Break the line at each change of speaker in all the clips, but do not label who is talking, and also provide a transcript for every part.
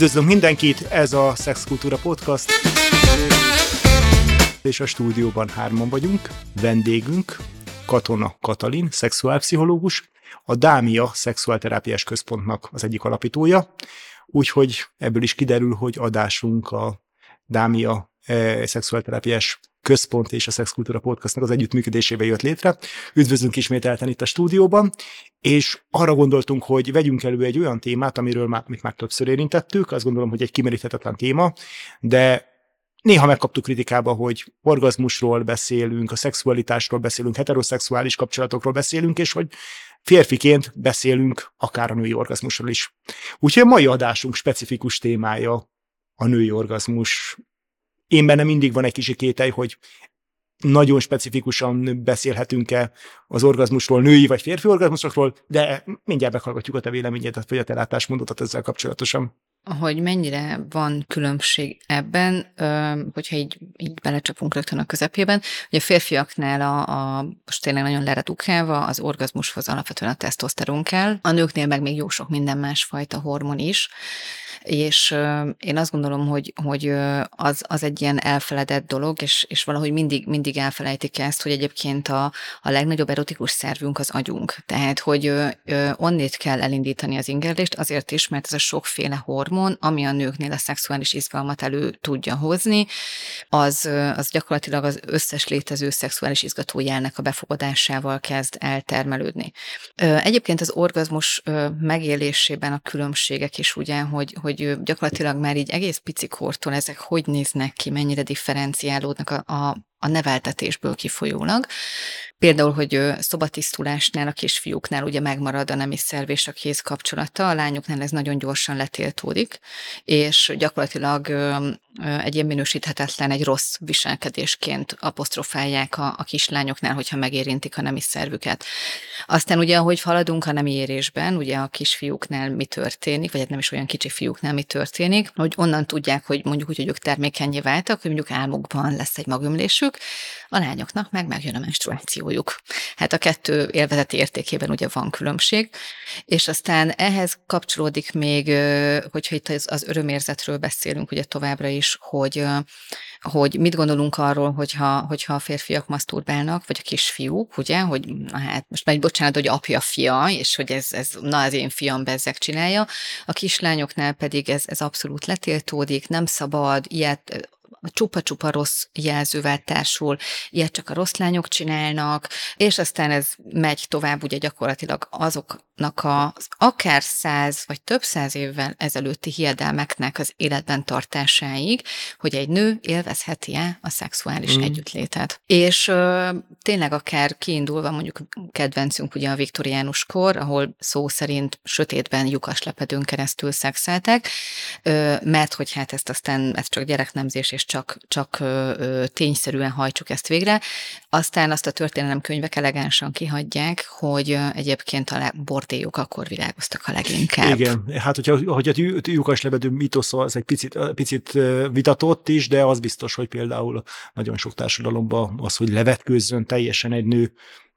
Üdvözlünk mindenkit, ez a Szexkultúra Podcast. És a stúdióban hárman vagyunk. Vendégünk Katona Katalin, szexuálpszichológus, a Dámia Szexuálterápiás Központnak az egyik alapítója. Úgyhogy ebből is kiderül, hogy adásunk a Dámia e, szexuálterápiás központ és a Szexkultúra Podcastnak az együttműködésével jött létre. Üdvözlünk ismételten itt a stúdióban, és arra gondoltunk, hogy vegyünk elő egy olyan témát, amiről már, amit már többször érintettük, azt gondolom, hogy egy kimeríthetetlen téma, de Néha megkaptuk kritikába, hogy orgazmusról beszélünk, a szexualitásról beszélünk, heteroszexuális kapcsolatokról beszélünk, és hogy férfiként beszélünk akár a női orgazmusról is. Úgyhogy a mai adásunk specifikus témája a női orgazmus, én benne mindig van egy kicsi kételj, hogy nagyon specifikusan beszélhetünk-e az orgazmusról, női vagy férfi orgazmusokról, de mindjárt meghallgatjuk a te véleményedet, vagy a te látásmódodat ezzel kapcsolatosan.
Hogy mennyire van különbség ebben, hogyha így, így belecsapunk rögtön a közepében, hogy a férfiaknál a, a most tényleg nagyon leredukálva az orgazmushoz alapvetően a tesztoszteron kell, a nőknél meg még jó sok minden másfajta hormon is, és én azt gondolom, hogy, hogy az, az egy ilyen elfeledett dolog, és, és valahogy mindig, mindig elfelejtik ezt, hogy egyébként a, a legnagyobb erotikus szervünk az agyunk. Tehát, hogy onnét kell elindítani az ingerlést, azért is, mert ez a sokféle hormon, ami a nőknél a szexuális izgalmat elő tudja hozni, az, az gyakorlatilag az összes létező szexuális izgatójelnek a befogadásával kezd eltermelődni. Egyébként az orgazmus megélésében a különbségek is ugye, hogy, hogy hogy gyakorlatilag már így egész picikortól ezek hogy néznek ki, mennyire differenciálódnak a, a, a neveltetésből kifolyólag. Például, hogy szobatisztulásnál, a kisfiúknál ugye megmarad a nemi szerv és a kéz kapcsolata, a lányoknál ez nagyon gyorsan letiltódik, és gyakorlatilag egy ilyen minősíthetetlen, egy rossz viselkedésként apostrofálják a, a kislányoknál, hogyha megérintik a nemi szervüket. Aztán ugye, ahogy haladunk a nemi érésben, ugye a kisfiúknál mi történik, vagy hát nem is olyan kicsi fiúknál mi történik, hogy onnan tudják, hogy mondjuk úgy, hogy ők termékenyé váltak, hogy mondjuk álmukban lesz egy magömlésük, a lányoknak meg megjön a menstruációjuk. Hát a kettő élvezeti értékében ugye van különbség, és aztán ehhez kapcsolódik még, hogyha itt az, az örömérzetről beszélünk ugye továbbra is, hogy hogy mit gondolunk arról, hogyha, hogyha a férfiak maszturbálnak, vagy a kisfiúk, ugye, hogy hát most már egy bocsánat, hogy apja fia, és hogy ez, ez na az én fiam bezzek csinálja, a kislányoknál pedig ez, ez abszolút letiltódik, nem szabad, ilyet csupa-csupa rossz jelzővel társul, ilyet csak a rossz lányok csinálnak, és aztán ez megy tovább ugye gyakorlatilag azoknak az akár száz vagy több száz évvel ezelőtti hiedelmeknek az életben tartásáig, hogy egy nő élvezheti-e a szexuális mm. együttlétet. És ö, tényleg akár kiindulva mondjuk kedvencünk ugye a viktoriánus kor, ahol szó szerint sötétben lyukas lepedőn keresztül szexeltek, ö, mert hogy hát ezt aztán ez csak gyereknemzés és csak, csak ö, tényszerűen hajtsuk ezt végre. Aztán azt a történelemkönyvek elegánsan kihagyják, hogy egyébként a bordélyok akkor virágoztak a leginkább.
Igen, hát hogyha, hogyha a lyukas lebedő mitosza az egy picit, picit vitatott is, de az biztos, hogy például nagyon sok társadalomban az, hogy levetkőzzön teljesen egy nő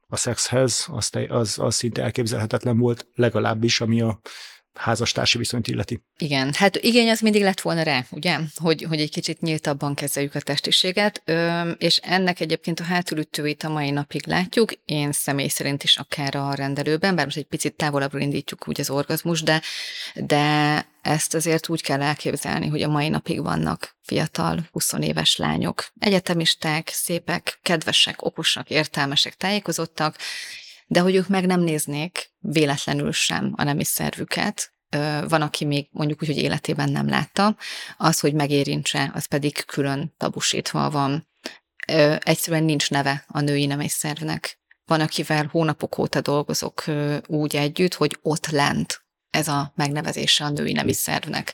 a szexhez, az, az, az szinte elképzelhetetlen volt, legalábbis, ami a házastársi viszonyt illeti.
Igen, hát igény az mindig lett volna rá, ugye, hogy, hogy egy kicsit nyíltabban kezeljük a testiséget, és ennek egyébként a hátulütőit a mai napig látjuk, én személy szerint is akár a rendelőben, bár most egy picit távolabbról indítjuk úgy az orgazmus, de, de ezt azért úgy kell elképzelni, hogy a mai napig vannak fiatal, 20 éves lányok, egyetemisták, szépek, kedvesek, okosak, értelmesek, tájékozottak, de hogy ők meg nem néznék véletlenül sem a nemi szervüket, van, aki még mondjuk úgy, hogy életében nem látta, az, hogy megérintse, az pedig külön tabusítva van. Egyszerűen nincs neve a női nemi szervnek. Van, akivel hónapok óta dolgozok úgy együtt, hogy ott lent ez a megnevezése a női nemi szervnek.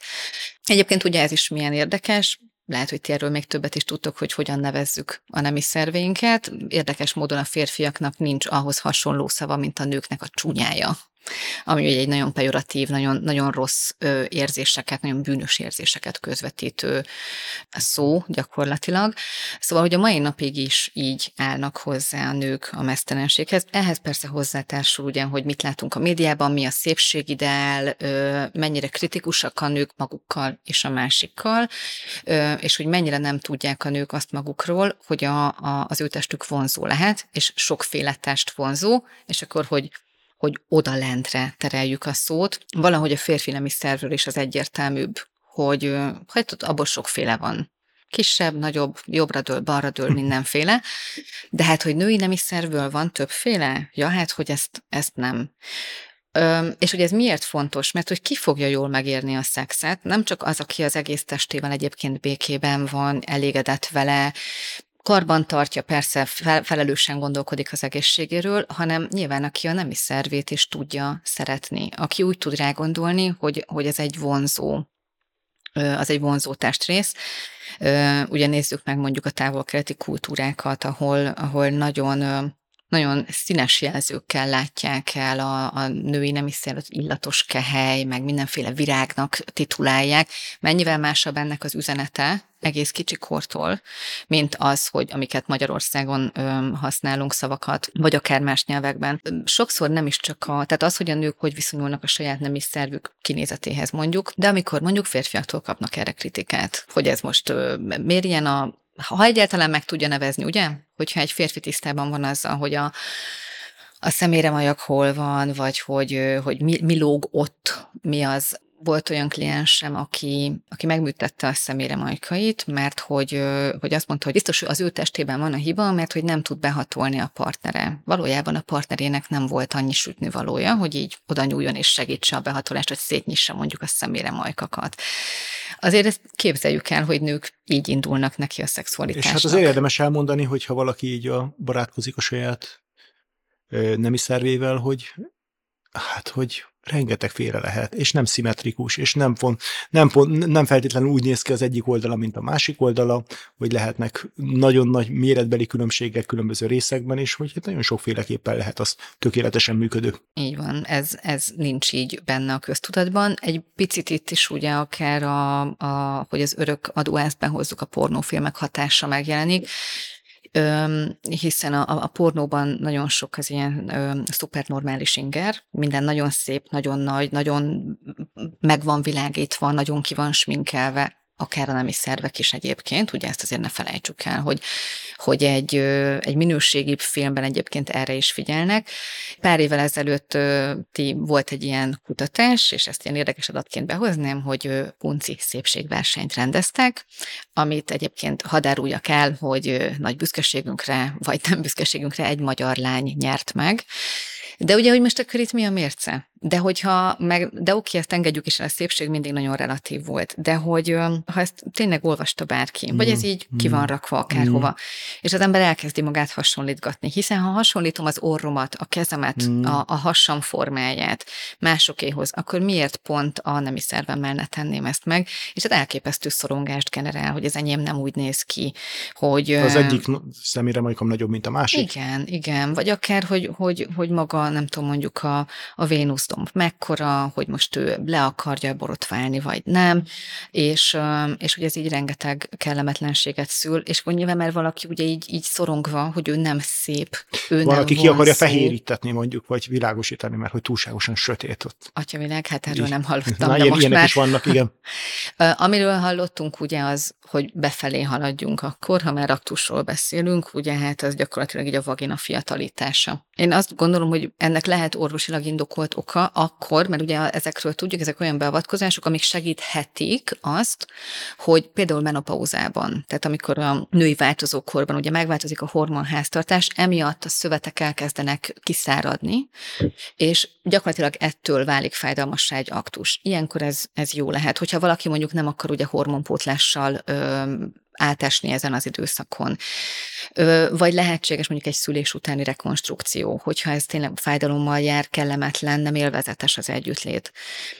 Egyébként ugye ez is milyen érdekes, lehet, hogy ti erről még többet is tudtok, hogy hogyan nevezzük a nemi szerveinket. Érdekes módon a férfiaknak nincs ahhoz hasonló szava, mint a nőknek a csúnyája. Ami egy nagyon pejoratív, nagyon, nagyon rossz érzéseket, nagyon bűnös érzéseket közvetítő szó gyakorlatilag. Szóval, hogy a mai napig is így állnak hozzá a nők a mesztelenséghez. Ehhez persze hozzátársul ugye, hogy mit látunk a médiában, mi a szépségideál, mennyire kritikusak a nők magukkal és a másikkal, és hogy mennyire nem tudják a nők azt magukról, hogy a, a, az ő testük vonzó lehet, és sokféle test vonzó, és akkor, hogy hogy oda lentre tereljük a szót. Valahogy a férfi nemi szervről is az egyértelműbb, hogy hát abból sokféle van. Kisebb, nagyobb, jobbra dől, balra dől, mindenféle. De hát, hogy női nemi szervből van többféle? Ja, hát, hogy ezt, ezt nem. Öm, és hogy ez miért fontos? Mert hogy ki fogja jól megérni a szexet, nem csak az, aki az egész testével egyébként békében van, elégedett vele, karban tartja, persze fel, felelősen gondolkodik az egészségéről, hanem nyilván aki a nemi szervét is tudja szeretni, aki úgy tud rá gondolni, hogy, hogy ez egy vonzó az egy vonzó testrész. Ugye nézzük meg mondjuk a távol-keleti kultúrákat, ahol, ahol nagyon nagyon színes jelzőkkel látják el a, a női nemi illatos kehely, meg mindenféle virágnak titulálják. Mennyivel másabb ennek az üzenete egész kicsi kortól, mint az, hogy amiket Magyarországon ö, használunk szavakat, vagy akár más nyelvekben. Sokszor nem is csak a, tehát az, hogy a nők hogy viszonyulnak a saját nemi szervük kinézetéhez mondjuk, de amikor mondjuk férfiaktól kapnak erre kritikát, hogy ez most ö, miért ilyen a ha egyáltalán meg tudja nevezni, ugye? Hogyha egy férfi tisztában van azzal, hogy a, a szemére majak hol van, vagy hogy, hogy mi, mi lóg ott, mi az. Volt olyan kliensem, aki, aki megműtette a szemére majkait, mert hogy, hogy azt mondta, hogy biztos az ő testében van a hiba, mert hogy nem tud behatolni a partnere. Valójában a partnerének nem volt annyi sütni valója, hogy így oda nyúljon és segítse a behatolást, hogy szétnyissa mondjuk a szemére majkakat. Azért ezt képzeljük el, hogy nők így indulnak neki a szexualitásnak.
És hát azért érdemes elmondani, hogyha valaki így a barátkozik a saját nemi szervével, hogy hát, hogy rengeteg félre lehet, és nem szimmetrikus, és nem, pont, nem, pont, nem feltétlenül úgy néz ki az egyik oldala, mint a másik oldala, hogy lehetnek nagyon nagy méretbeli különbségek különböző részekben, és hogy hát nagyon sokféleképpen lehet az tökéletesen működő.
Így van, ez, ez nincs így benne a köztudatban. Egy picit itt is ugye akár a, a hogy az örök adóázt behozzuk a pornófilmek hatása megjelenik, hiszen a, a pornóban nagyon sok az ilyen szupernormális inger, minden nagyon szép, nagyon nagy, nagyon meg van világítva, nagyon ki van sminkelve, akár a nemi szervek is egyébként, ugye ezt azért ne felejtsük el, hogy, hogy egy, egy minőségi filmben egyébként erre is figyelnek. Pár évvel ezelőtt ti volt egy ilyen kutatás, és ezt ilyen érdekes adatként behoznám, hogy punci szépségversenyt rendeztek, amit egyébként hadáruljak el, hogy nagy büszkeségünkre, vagy nem büszkeségünkre egy magyar lány nyert meg. De ugye, hogy most akkor itt mi a mérce? De hogyha meg, de oké, ezt engedjük is, a szépség mindig nagyon relatív volt, de hogy ha ezt tényleg olvasta bárki, mm. vagy ez így ki van mm. rakva akárhova, mm. és az ember elkezdi magát hasonlítgatni, hiszen ha hasonlítom az orromat, a kezemet, mm. a, a hassam formáját másokéhoz, akkor miért pont a nemi szervemmel ne tenném ezt meg, és ez elképesztő szorongást generál, hogy az enyém nem úgy néz ki, hogy...
Az egyik szemére majkom nagyobb, mint a másik.
Igen, igen, vagy akár, hogy, hogy, hogy maga, nem tudom, mondjuk a, a Vénusz domb mekkora, hogy most ő le akarja borotválni, vagy nem, és, és hogy ez így rengeteg kellemetlenséget szül, és hogy nyilván mert valaki ugye így, így szorongva, hogy ő nem szép, ő
Valaki nem ki akarja fehérítetni mondjuk, vagy világosítani, mert hogy túlságosan sötét ott.
Atyavilág, hát erről nem hallottam,
Na, de ilyen, most már... is vannak, igen.
Amiről hallottunk ugye az, hogy befelé haladjunk akkor, ha már aktusról beszélünk, ugye hát az gyakorlatilag így a vagina fiatalítása. Én azt gondolom, hogy ennek lehet orvosilag indokolt oka akkor, mert ugye ezekről tudjuk, ezek olyan beavatkozások, amik segíthetik azt, hogy például menopauzában, tehát amikor a női változókorban ugye megváltozik a hormonháztartás, emiatt a szövetek elkezdenek kiszáradni, és gyakorlatilag ettől válik fájdalmassá egy aktus. Ilyenkor ez, ez jó lehet. Hogyha valaki mondjuk nem akar ugye hormonpótlással átesni ezen az időszakon. Vagy lehetséges mondjuk egy szülés utáni rekonstrukció, hogyha ez tényleg fájdalommal jár, kellemetlen, nem élvezetes az együttlét.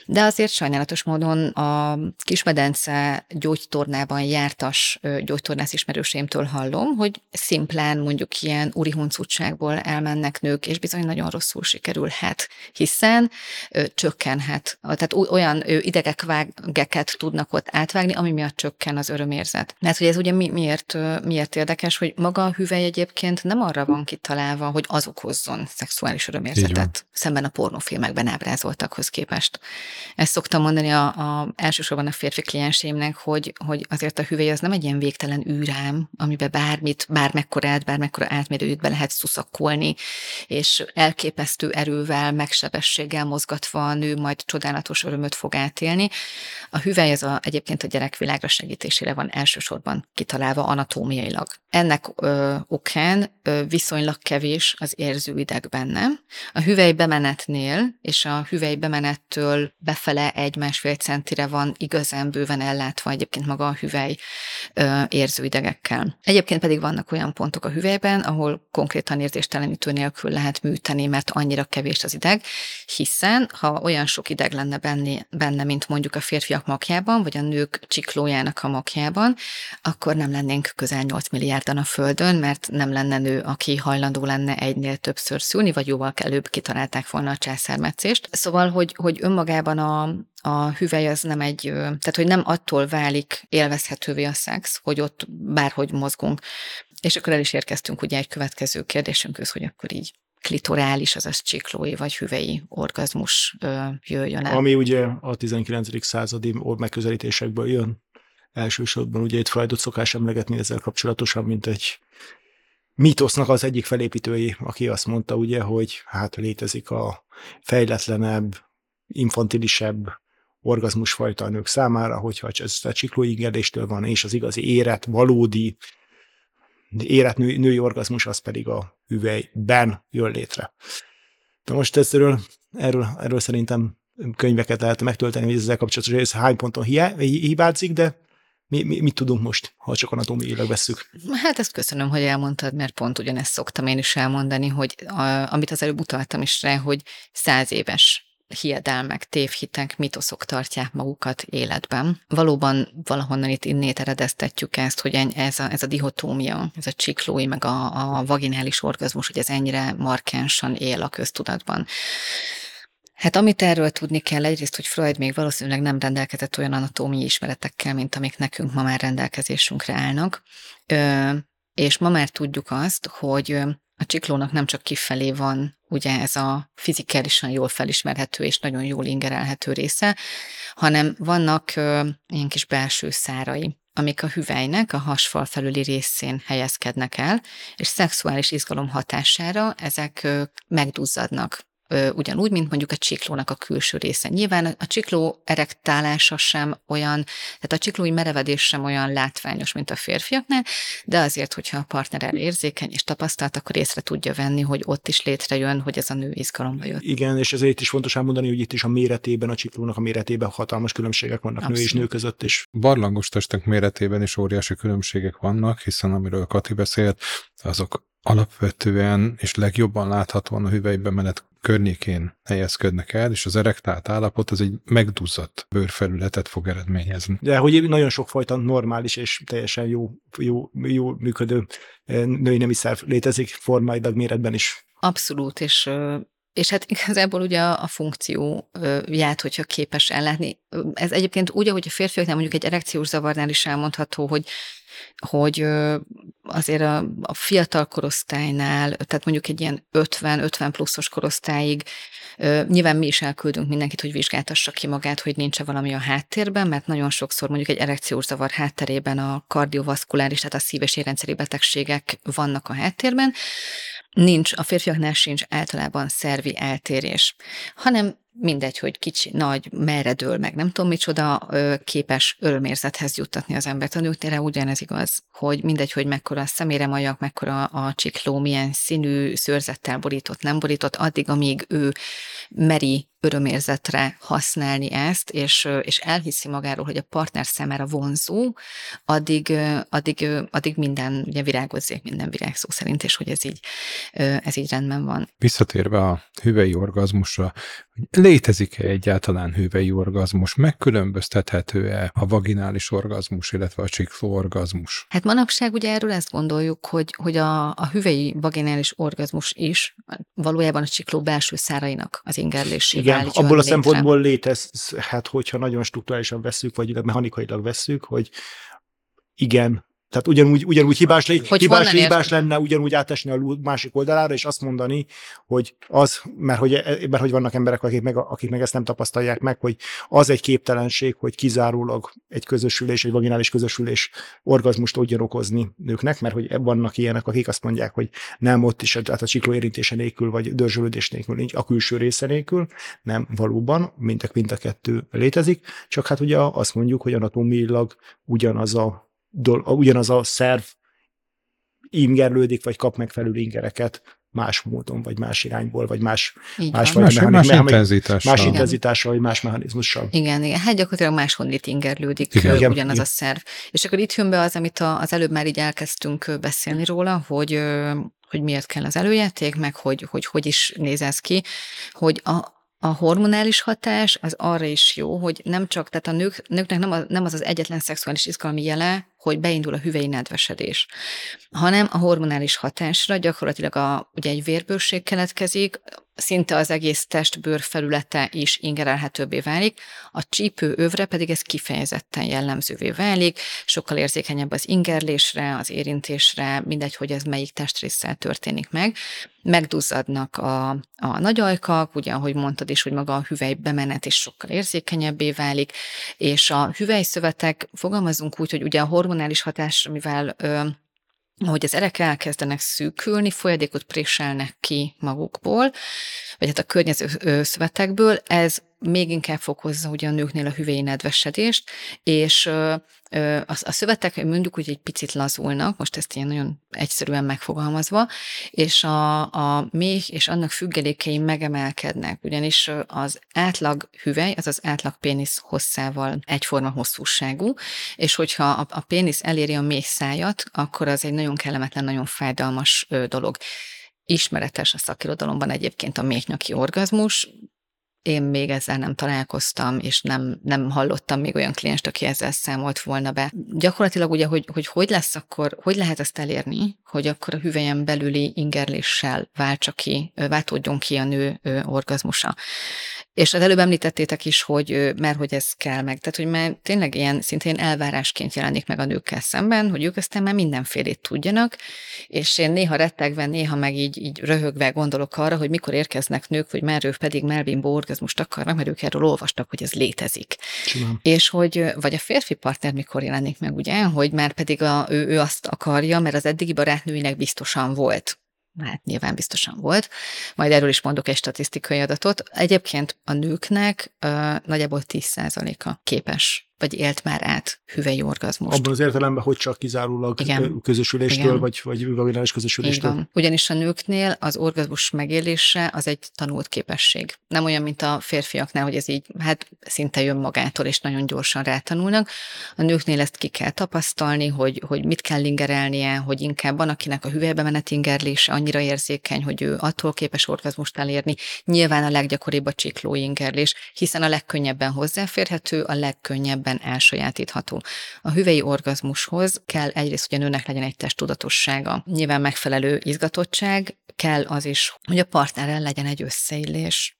De azért sajnálatos módon a Kismedence gyógytornában jártas gyógytornász ismerőseimtől hallom, hogy szimplán mondjuk ilyen úri huncutságból elmennek nők, és bizony nagyon rosszul sikerülhet, hiszen ö, csökkenhet. Tehát olyan ö, idegekvágeket tudnak ott átvágni, ami miatt csökken az örömérzet. Mert hogy ez ugye mi, miért, miért érdekes, hogy maga a hüvely egyébként nem arra van kitalálva, hogy az okozzon szexuális örömérzetet, szemben a pornófilmekben ábrázoltakhoz képest. Ezt szoktam mondani a, a, elsősorban a férfi kliensémnek, hogy, hogy azért a hüvely az nem egy ilyen végtelen űrám, amiben bármit, bármekkorát, bármekkora átmérőjét be lehet szuszakolni, és elképesztő erővel, megsebességgel mozgatva a nő majd csodálatos örömöt fog átélni. A hüvely az a, egyébként a gyerekvilágra segítésére van elsősorban kitalálva anatómiailag. Ennek ö, okán ö, viszonylag kevés az érzőideg benne. A hüvely bemenetnél és a hüvely bemenettől befele egy-másfél centire van igazán bőven ellátva egyébként maga a hüvely ö, érzőidegekkel. Egyébként pedig vannak olyan pontok a hüvelyben, ahol konkrétan érzéstelenítő nélkül lehet műteni, mert annyira kevés az ideg, hiszen ha olyan sok ideg lenne benne, benne mint mondjuk a férfiak makjában, vagy a nők csiklójának a makjában, akkor nem lennénk közel 8 milliárdan a Földön, mert nem lenne nő, aki hajlandó lenne egynél többször szülni, vagy jóval előbb kitalálták volna a császármetszést. Szóval, hogy, hogy önmagában a, a hüvely az nem egy, tehát hogy nem attól válik élvezhetővé a szex, hogy ott bárhogy mozgunk. És akkor el is érkeztünk ugye egy következő kérdésünkhöz, hogy akkor így klitorális, azaz csiklói vagy hüvei orgazmus ö, jöjjön el.
Ami ugye a 19. századi megközelítésekből jön. Elsősorban ugye itt Freudot szokás emlegetni ezzel kapcsolatosan, mint egy mítosznak az egyik felépítői, aki azt mondta ugye, hogy hát létezik a fejletlenebb, infantilisebb orgazmusfajta a nők számára, hogyha ez a csiklóingerléstől van, és az igazi éret, valódi érett nő, női orgazmus az pedig a hüvelyben jön létre. De most ezzel, erről, erről szerintem könyveket lehet megtölteni, hogy ezzel kapcsolatos, ez hány ponton hibázik, de mi, mi, mit tudunk most, ha csak anatómiailag vesszük?
Hát ezt köszönöm, hogy elmondtad, mert pont ugyanezt szoktam én is elmondani, hogy a, amit az előbb utaltam is rá, hogy száz éves hiedelmek, tévhitek, mitoszok tartják magukat életben. Valóban valahonnan itt innét eredeztetjük ezt, hogy ez a, ez a dihotómia, ez a csiklói, meg a, a vaginális orgazmus, hogy ez ennyire markánsan él a köztudatban. Hát amit erről tudni kell, egyrészt, hogy Freud még valószínűleg nem rendelkezett olyan anatómiai ismeretekkel, mint amik nekünk ma már rendelkezésünkre állnak, Ö, és ma már tudjuk azt, hogy a csiklónak nem csak kifelé van ugye ez a fizikálisan jól felismerhető és nagyon jól ingerelhető része, hanem vannak ö, ilyen kis belső szárai, amik a hüvelynek a hasfal felüli részén helyezkednek el, és szexuális izgalom hatására ezek megduzzadnak ugyanúgy, mint mondjuk a csiklónak a külső része. Nyilván a csikló erektálása sem olyan, tehát a csiklói merevedés sem olyan látványos, mint a férfiaknál, de azért, hogyha a partner érzékeny és tapasztalt, akkor észre tudja venni, hogy ott is létrejön, hogy ez a nő izgalomba jött.
Igen, és ezért is fontos elmondani, hogy itt is a méretében, a csiklónak a méretében hatalmas különbségek vannak Abszolút. nő és nő között is.
Barlangos testek méretében is óriási különbségek vannak, hiszen amiről Kati beszélt, azok alapvetően és legjobban láthatóan a hüvelybemenet környékén helyezkednek el, és az erektált állapot az egy megduzzadt bőrfelületet fog eredményezni.
De hogy nagyon sokfajta normális és teljesen jó, jó, jó működő eh, női nemi szerv létezik formaidag méretben is.
Abszolút, és és hát igazából ugye a, a funkcióját, hogyha képes ellátni. Ez egyébként úgy, ahogy a férfiaknál mondjuk egy erekciós zavarnál is elmondható, hogy hogy azért a, a fiatal korosztálynál, tehát mondjuk egy ilyen 50-50 pluszos korosztályig nyilván mi is elküldünk mindenkit, hogy vizsgáltassa ki magát, hogy nincs valami a háttérben, mert nagyon sokszor mondjuk egy erekciós zavar hátterében a kardiovaszkuláris, tehát a szív- és érrendszeri betegségek vannak a háttérben, nincs, a férfiaknál sincs általában szervi eltérés, hanem mindegy, hogy kicsi, nagy, merre dől meg, nem tudom micsoda, képes örömérzethez juttatni az embert. A nőkére ugyanez igaz, hogy mindegy, hogy mekkora a szemére majak, mekkora a csikló, milyen színű, szőrzettel borított, nem borított, addig, amíg ő meri örömérzetre használni ezt, és, és elhiszi magáról, hogy a partner számára vonzó, addig, addig, addig minden ugye virágozzék, minden virág szó szerint, és hogy ez így, ez így rendben van.
Visszatérve a hüvei orgazmusra, létezik-e egyáltalán hüvei orgazmus? Megkülönböztethető-e a vaginális orgazmus, illetve a csikló orgazmus?
Hát manapság ugye erről ezt gondoljuk, hogy, hogy a, a hüvei vaginális orgazmus is valójában a csikló belső szárainak az ingerlésével
Igen, abból a szempontból létezhet, hogyha nagyon strukturálisan veszük, vagy mechanikailag veszük, hogy igen, tehát ugyanúgy, ugyanúgy hibás, le, hogy hibás, hibás lenne ugyanúgy átesni a másik oldalára, és azt mondani, hogy az, mert hogy, mert hogy vannak emberek, akik meg, akik meg ezt nem tapasztalják meg, hogy az egy képtelenség, hogy kizárólag egy közösülés, egy vaginális közösülés orgazmust tudjon okozni nőknek, mert hogy vannak ilyenek, akik azt mondják, hogy nem ott is, tehát a csikló érintése nélkül, vagy dörzsölődés nélkül, nincs, a külső része nélkül, nem valóban, mint a, mint a kettő létezik, csak hát ugye azt mondjuk, hogy anatómiailag ugyanaz a ugyanaz a szerv ingerlődik, vagy kap megfelelő ingereket más módon, vagy más irányból, vagy más,
más, más, más, intenzitással.
Más intenzitással, vagy más mechanizmussal.
Igen, igen. Hát gyakorlatilag máshonnit ingerlődik igen. ugyanaz igen. a szerv. És akkor itt jön be az, amit a, az előbb már így elkezdtünk beszélni róla, hogy hogy miért kell az előjáték, meg hogy, hogy hogy is néz ez ki, hogy a, a hormonális hatás az arra is jó, hogy nem csak, tehát a nők, nőknek nem, a, nem az az egyetlen szexuális izgalmi jele, hogy beindul a hüvei nedvesedés, hanem a hormonális hatásra gyakorlatilag a, ugye egy vérbőség keletkezik, szinte az egész testbőr felülete is ingerelhetőbbé válik, a csípő övre pedig ez kifejezetten jellemzővé válik, sokkal érzékenyebb az ingerlésre, az érintésre, mindegy, hogy ez melyik testrészsel történik meg. Megduzzadnak a, a nagy ajkak, ugye, ahogy mondtad is, hogy maga a hüvely bemenet is sokkal érzékenyebbé válik, és a hüvelyszövetek, fogalmazunk úgy, hogy ugye a hormonális hatás, mivel ö, ahogy az erek elkezdenek szűkülni, folyadékot préselnek ki magukból, vagy hát a környező szövetekből, ez még inkább fokozza ugye a nőknél a hüvei nedvesedést, és a, a szövetek mondjuk hogy egy picit lazulnak, most ezt ilyen nagyon egyszerűen megfogalmazva, és a, a méh és annak függelékei megemelkednek, ugyanis az átlag hüvely, az az átlag pénisz hosszával egyforma hosszúságú, és hogyha a, a pénisz eléri a méh szájat, akkor az egy nagyon kellemetlen, nagyon fájdalmas dolog. Ismeretes a szakirodalomban egyébként a méhnyaki orgazmus, én még ezzel nem találkoztam, és nem, nem hallottam még olyan klienst, aki ezzel számolt volna be. Gyakorlatilag ugye, hogy, hogy hogy lesz akkor, hogy lehet ezt elérni, hogy akkor a hüvelyen belüli ingerléssel váltsa ki, váltódjon ki a nő orgazmusa. És az előbb említettétek is, hogy mert hogy ez kell meg. Tehát, hogy már tényleg ilyen szintén elvárásként jelenik meg a nőkkel szemben, hogy ők aztán már mindenfélét tudjanak, és én néha rettegve, néha meg így, így röhögve gondolok arra, hogy mikor érkeznek nők, hogy már ők pedig melbimbó orgazmust akarnak, mert ők erről olvastak, hogy ez létezik. Csinál. És hogy, vagy a férfi partner mikor jelenik meg, ugye, hogy már pedig a, ő, ő azt akarja, mert az eddigi barátnőinek biztosan volt hát nyilván biztosan volt, majd erről is mondok egy statisztikai adatot. Egyébként a nőknek uh, nagyjából 10%-a képes vagy élt már át hüvei orgazmust.
Abban az értelemben, hogy csak kizárólag Igen. közösüléstől, Igen. vagy, vagy vaginális közösüléstől. Igen.
Ugyanis a nőknél az orgazmus megélése az egy tanult képesség. Nem olyan, mint a férfiaknál, hogy ez így hát szinte jön magától, és nagyon gyorsan rátanulnak. A nőknél ezt ki kell tapasztalni, hogy, hogy mit kell ingerelnie, hogy inkább van, akinek a hüvelybe menet ingerlése annyira érzékeny, hogy ő attól képes orgazmust elérni. Nyilván a leggyakoribb a csikló ingerlés, hiszen a legkönnyebben hozzáférhető, a legkönnyebben mindenképpen elsajátítható. A hüvei orgazmushoz kell egyrészt, hogy a nőnek legyen egy testtudatossága, nyilván megfelelő izgatottság, kell az is, hogy a partnerrel legyen egy összeillés.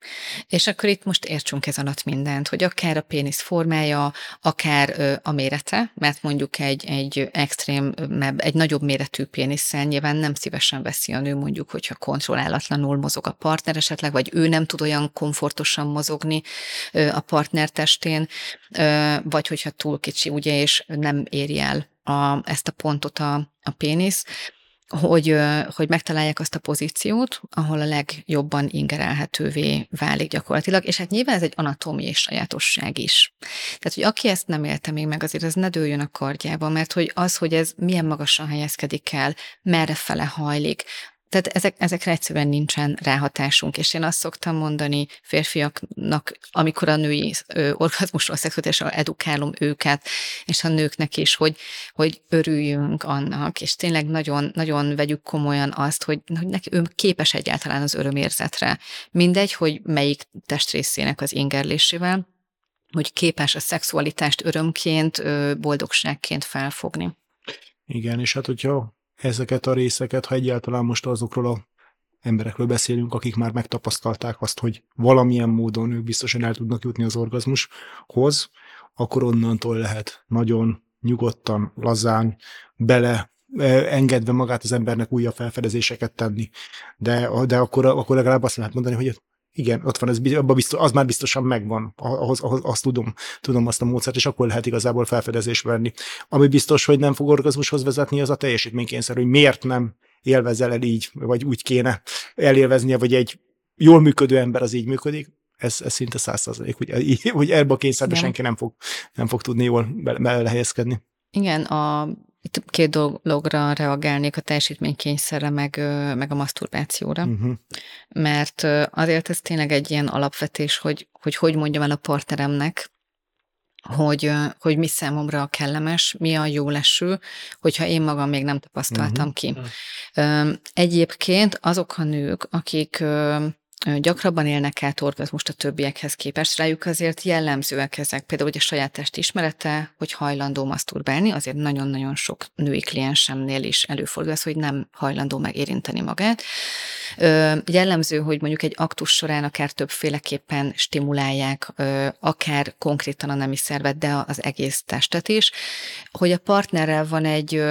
És akkor itt most értsünk ez alatt mindent, hogy akár a pénisz formája, akár a mérete, mert mondjuk egy, egy extrém, egy nagyobb méretű pénisszel nyilván nem szívesen veszi a nő mondjuk, hogyha kontrollálatlanul mozog a partner esetleg, vagy ő nem tud olyan komfortosan mozogni a partner testén, vagy hogyha túl kicsi, ugye, és nem éri el a, ezt a pontot a, a pénisz, hogy, hogy megtalálják azt a pozíciót, ahol a legjobban ingerelhetővé válik gyakorlatilag, és hát nyilván ez egy anatómiai sajátosság is. Tehát, hogy aki ezt nem élte még meg, azért ez ne dőljön a kardjába, mert hogy az, hogy ez milyen magasan helyezkedik el, merre fele hajlik, tehát ezek, ezekre egyszerűen nincsen ráhatásunk, és én azt szoktam mondani férfiaknak, amikor a női orgazmusról, szexualitásról edukálom őket, és a nőknek is, hogy, hogy örüljünk annak, és tényleg nagyon, nagyon vegyük komolyan azt, hogy, hogy neki ő képes egyáltalán az örömérzetre. Mindegy, hogy melyik testrészének az ingerlésével, hogy képes a szexualitást örömként, boldogságként felfogni.
Igen, és hát hogyha ezeket a részeket, ha egyáltalán most azokról a emberekről beszélünk, akik már megtapasztalták azt, hogy valamilyen módon ők biztosan el tudnak jutni az orgazmushoz, akkor onnantól lehet nagyon nyugodtan, lazán, bele engedve magát az embernek újabb felfedezéseket tenni. De, de akkor, akkor legalább azt lehet mondani, hogy igen, ott van, ez, abba biztos, az már biztosan megvan, ahhoz, ahhoz, azt tudom, tudom azt a módszert, és akkor lehet igazából felfedezés venni. Ami biztos, hogy nem fog orgazmushoz vezetni, az a teljesítménykényszer, hogy miért nem élvezel el így, vagy úgy kéne elélveznie, vagy egy jól működő ember az így működik, ez, ez szinte száz százalék, hogy, hogy ebbe a kényszerbe senki nem fog, nem fog tudni jól bele helyezkedni.
Igen, a itt két dologra reagálnék, a teljesítménykényszerre, meg, meg a maszturbációra. Uh-huh. Mert azért ez tényleg egy ilyen alapvetés, hogy, hogy hogy mondjam el a partneremnek, hogy, hogy mi számomra a kellemes, mi a jó leső, hogyha én magam még nem tapasztaltam uh-huh. ki. Egyébként azok a nők, akik gyakrabban élnek át orgazmust a többiekhez képest, rájuk azért jellemzőek ezek. Például, hogy a saját test ismerete, hogy hajlandó maszturbálni, azért nagyon-nagyon sok női kliensemnél is előfordul az, hogy nem hajlandó megérinteni magát. Jellemző, hogy mondjuk egy aktus során akár többféleképpen stimulálják, akár konkrétan a nemi szervet, de az egész testet is, hogy a partnerrel van egy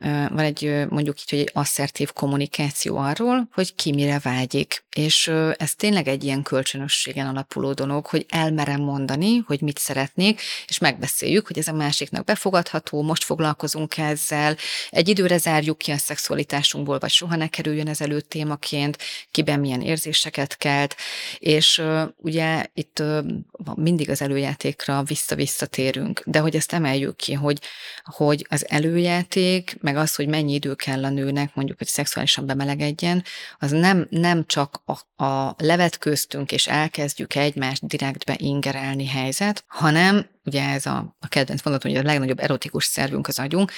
van egy mondjuk így, hogy egy asszertív kommunikáció arról, hogy ki mire vágyik. És ez tényleg egy ilyen kölcsönösségen alapuló dolog, hogy elmerem mondani, hogy mit szeretnék, és megbeszéljük, hogy ez a másiknak befogadható, most foglalkozunk ezzel, egy időre zárjuk ki a szexualitásunkból, vagy soha ne kerüljön ez elő témaként, kiben milyen érzéseket kelt, és ugye itt mindig az előjátékra vissza-visszatérünk, de hogy ezt emeljük ki, hogy, hogy az előjáték, meg az, hogy mennyi idő kell a nőnek, mondjuk, hogy szexuálisan bemelegedjen, az nem, nem csak a, a levetköztünk, és elkezdjük egymást direktbe ingerelni helyzet, hanem, ugye ez a, a kedvenc mondatom, hogy a legnagyobb erotikus szervünk az agyunk,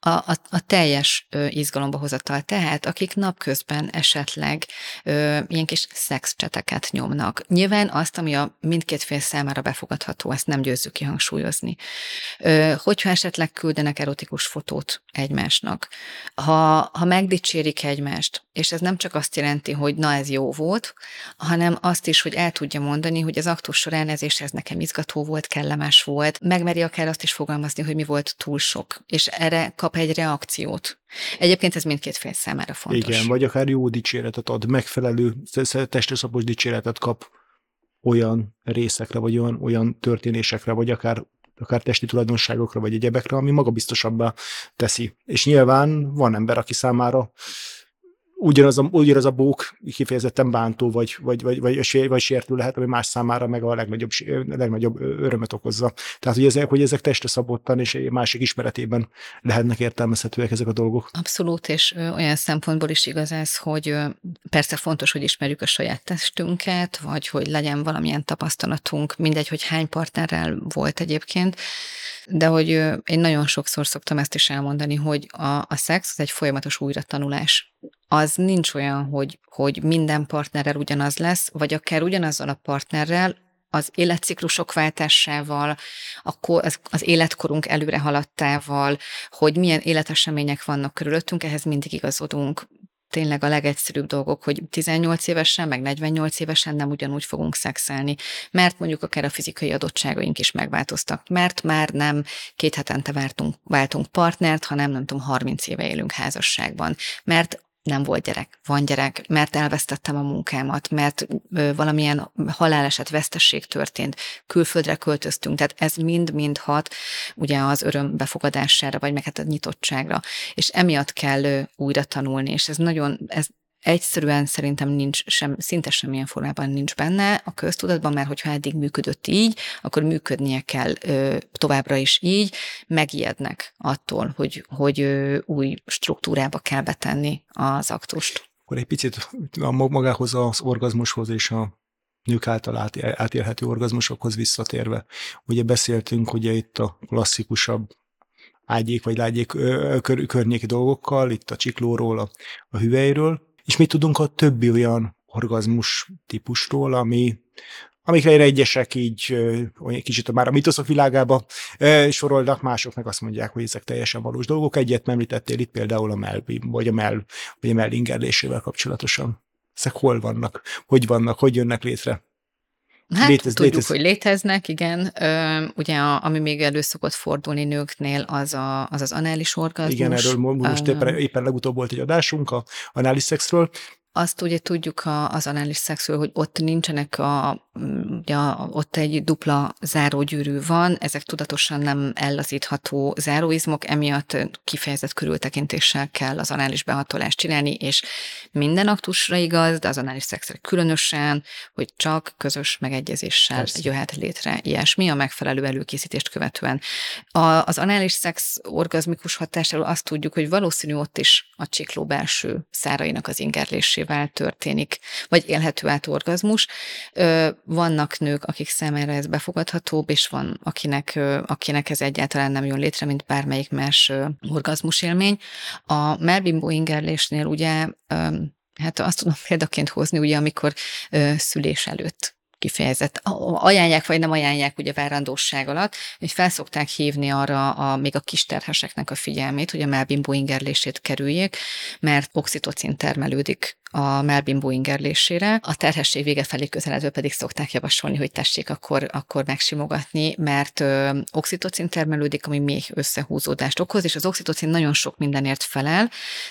a, a, a teljes izgalomba hozatal. Tehát akik napközben esetleg ö, ilyen kis szexcseteket nyomnak. Nyilván azt, ami a mindkét fél számára befogadható, ezt nem győzzük kihangsúlyozni. Ö, hogyha esetleg küldenek erotikus fotót egymásnak, ha, ha megdicsérik egymást, és ez nem csak azt jelenti, hogy na ez jó volt, hanem azt is, hogy el tudja mondani, hogy az aktus során ez és ez nekem izgató volt, kellemes volt, megmeri akár azt is fogalmazni, hogy mi volt túl sok, és erre egy reakciót. Egyébként ez mindkét fél számára fontos.
Igen, vagy akár jó dicséretet ad, megfelelő testőszapos dicséretet kap olyan részekre, vagy olyan, olyan történésekre, vagy akár akár testi tulajdonságokra, vagy egyebekre, ami magabiztosabbá teszi. És nyilván van ember, aki számára ugyanaz a, ugyanaz a bók kifejezetten bántó, vagy, vagy, vagy, vagy, vagy sértő lehet, ami más számára meg a legnagyobb, legnagyobb örömet okozza. Tehát, hogy ezek, hogy ezek testre szabottan és másik ismeretében lehetnek értelmezhetőek ezek a dolgok.
Abszolút, és olyan szempontból is igaz ez, hogy persze fontos, hogy ismerjük a saját testünket, vagy hogy legyen valamilyen tapasztalatunk, mindegy, hogy hány partnerrel volt egyébként, de hogy én nagyon sokszor szoktam ezt is elmondani, hogy a, a szex az egy folyamatos újratanulás az nincs olyan, hogy, hogy minden partnerrel ugyanaz lesz, vagy akár ugyanazzal a partnerrel, az életciklusok váltásával, az, életkorunk előre haladtával, hogy milyen életesemények vannak körülöttünk, ehhez mindig igazodunk. Tényleg a legegyszerűbb dolgok, hogy 18 évesen, meg 48 évesen nem ugyanúgy fogunk szexelni, mert mondjuk akár a fizikai adottságaink is megváltoztak, mert már nem két hetente váltunk, váltunk partnert, hanem nem tudom, 30 éve élünk házasságban, mert nem volt gyerek, van gyerek, mert elvesztettem a munkámat, mert valamilyen haláleset, vesztesség történt, külföldre költöztünk, tehát ez mind-mind hat ugye az öröm befogadására, vagy meg hát a nyitottságra, és emiatt kell újra tanulni, és ez nagyon, ez egyszerűen szerintem nincs sem, szinte semmilyen formában nincs benne a köztudatban, mert hogyha eddig működött így, akkor működnie kell ö, továbbra is így, megijednek attól, hogy, hogy ö, új struktúrába kell betenni az aktust.
Akkor egy picit a magához az orgazmushoz és a nők által átélhető orgazmusokhoz visszatérve. Ugye beszéltünk ugye itt a klasszikusabb ágyék vagy lágyék kör, környéki dolgokkal, itt a csiklóról, a, a hüvelyről, és mit tudunk a többi olyan orgazmus típusról, ami, amikre egyesek így olyan kicsit már a mitoszok világába sorolnak, mások meg azt mondják, hogy ezek teljesen valós dolgok. Egyet említettél itt például a melbi, vagy a mell, vagy a mellingerlésével kapcsolatosan. Ezek hol vannak? Hogy vannak? Hogy jönnek létre?
Hát Létez, tudjuk, létez. hogy léteznek, igen. Ö, ugye a, ami még elő szokott fordulni nőknél, az a, az, az anális orgazmus.
Igen, erről most éppen, éppen legutóbb volt egy adásunk a anális szexről,
azt ugye tudjuk a, az anális szexről, hogy ott nincsenek a, ugye, ott egy dupla zárógyűrű van, ezek tudatosan nem ellazítható záróizmok, emiatt kifejezett körültekintéssel kell az anális behatolást csinálni, és minden aktusra igaz, de az anális szexre különösen, hogy csak közös megegyezéssel Persze. jöhet létre ilyesmi a megfelelő előkészítést követően. A, az anális szex orgazmikus hatásáról azt tudjuk, hogy valószínű ott is a csikló belső szárainak az ingerlésével történik, vagy élhető át orgazmus. Vannak nők, akik számára ez befogadhatóbb, és van, akinek, akinek ez egyáltalán nem jön létre, mint bármelyik más orgazmus élmény. A melbimbó ingerlésnél ugye Hát azt tudom példaként hozni, ugye, amikor szülés előtt kifejezett, ajánlják vagy nem ajánlják ugye várandóság alatt, hogy felszokták hívni arra a, még a kisterheseknek a figyelmét, hogy a melbimbó ingerlését kerüljék, mert oxitocin termelődik a melbimbó ingerlésére. A terhesség vége felé közeledve pedig szokták javasolni, hogy tessék akkor, akkor megsimogatni, mert ö, oxitocin termelődik, ami még összehúzódást okoz, és az oxitocin nagyon sok mindenért felel.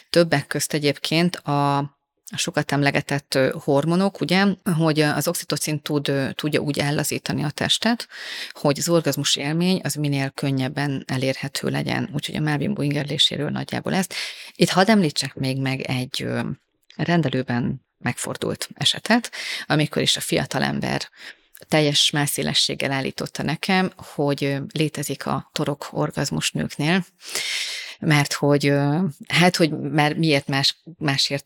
Többek közt egyébként a a sokat emlegetett hormonok, ugye, hogy az oxitocin tud, tudja úgy ellazítani a testet, hogy az orgazmus élmény az minél könnyebben elérhető legyen. Úgyhogy a Melvin ingerléséről nagyjából ezt. Itt hadd említsek még meg egy rendelőben megfordult esetet, amikor is a fiatalember teljes mászélességgel állította nekem, hogy létezik a torok orgazmus nőknél, mert hogy hát, hogy már miért más, másért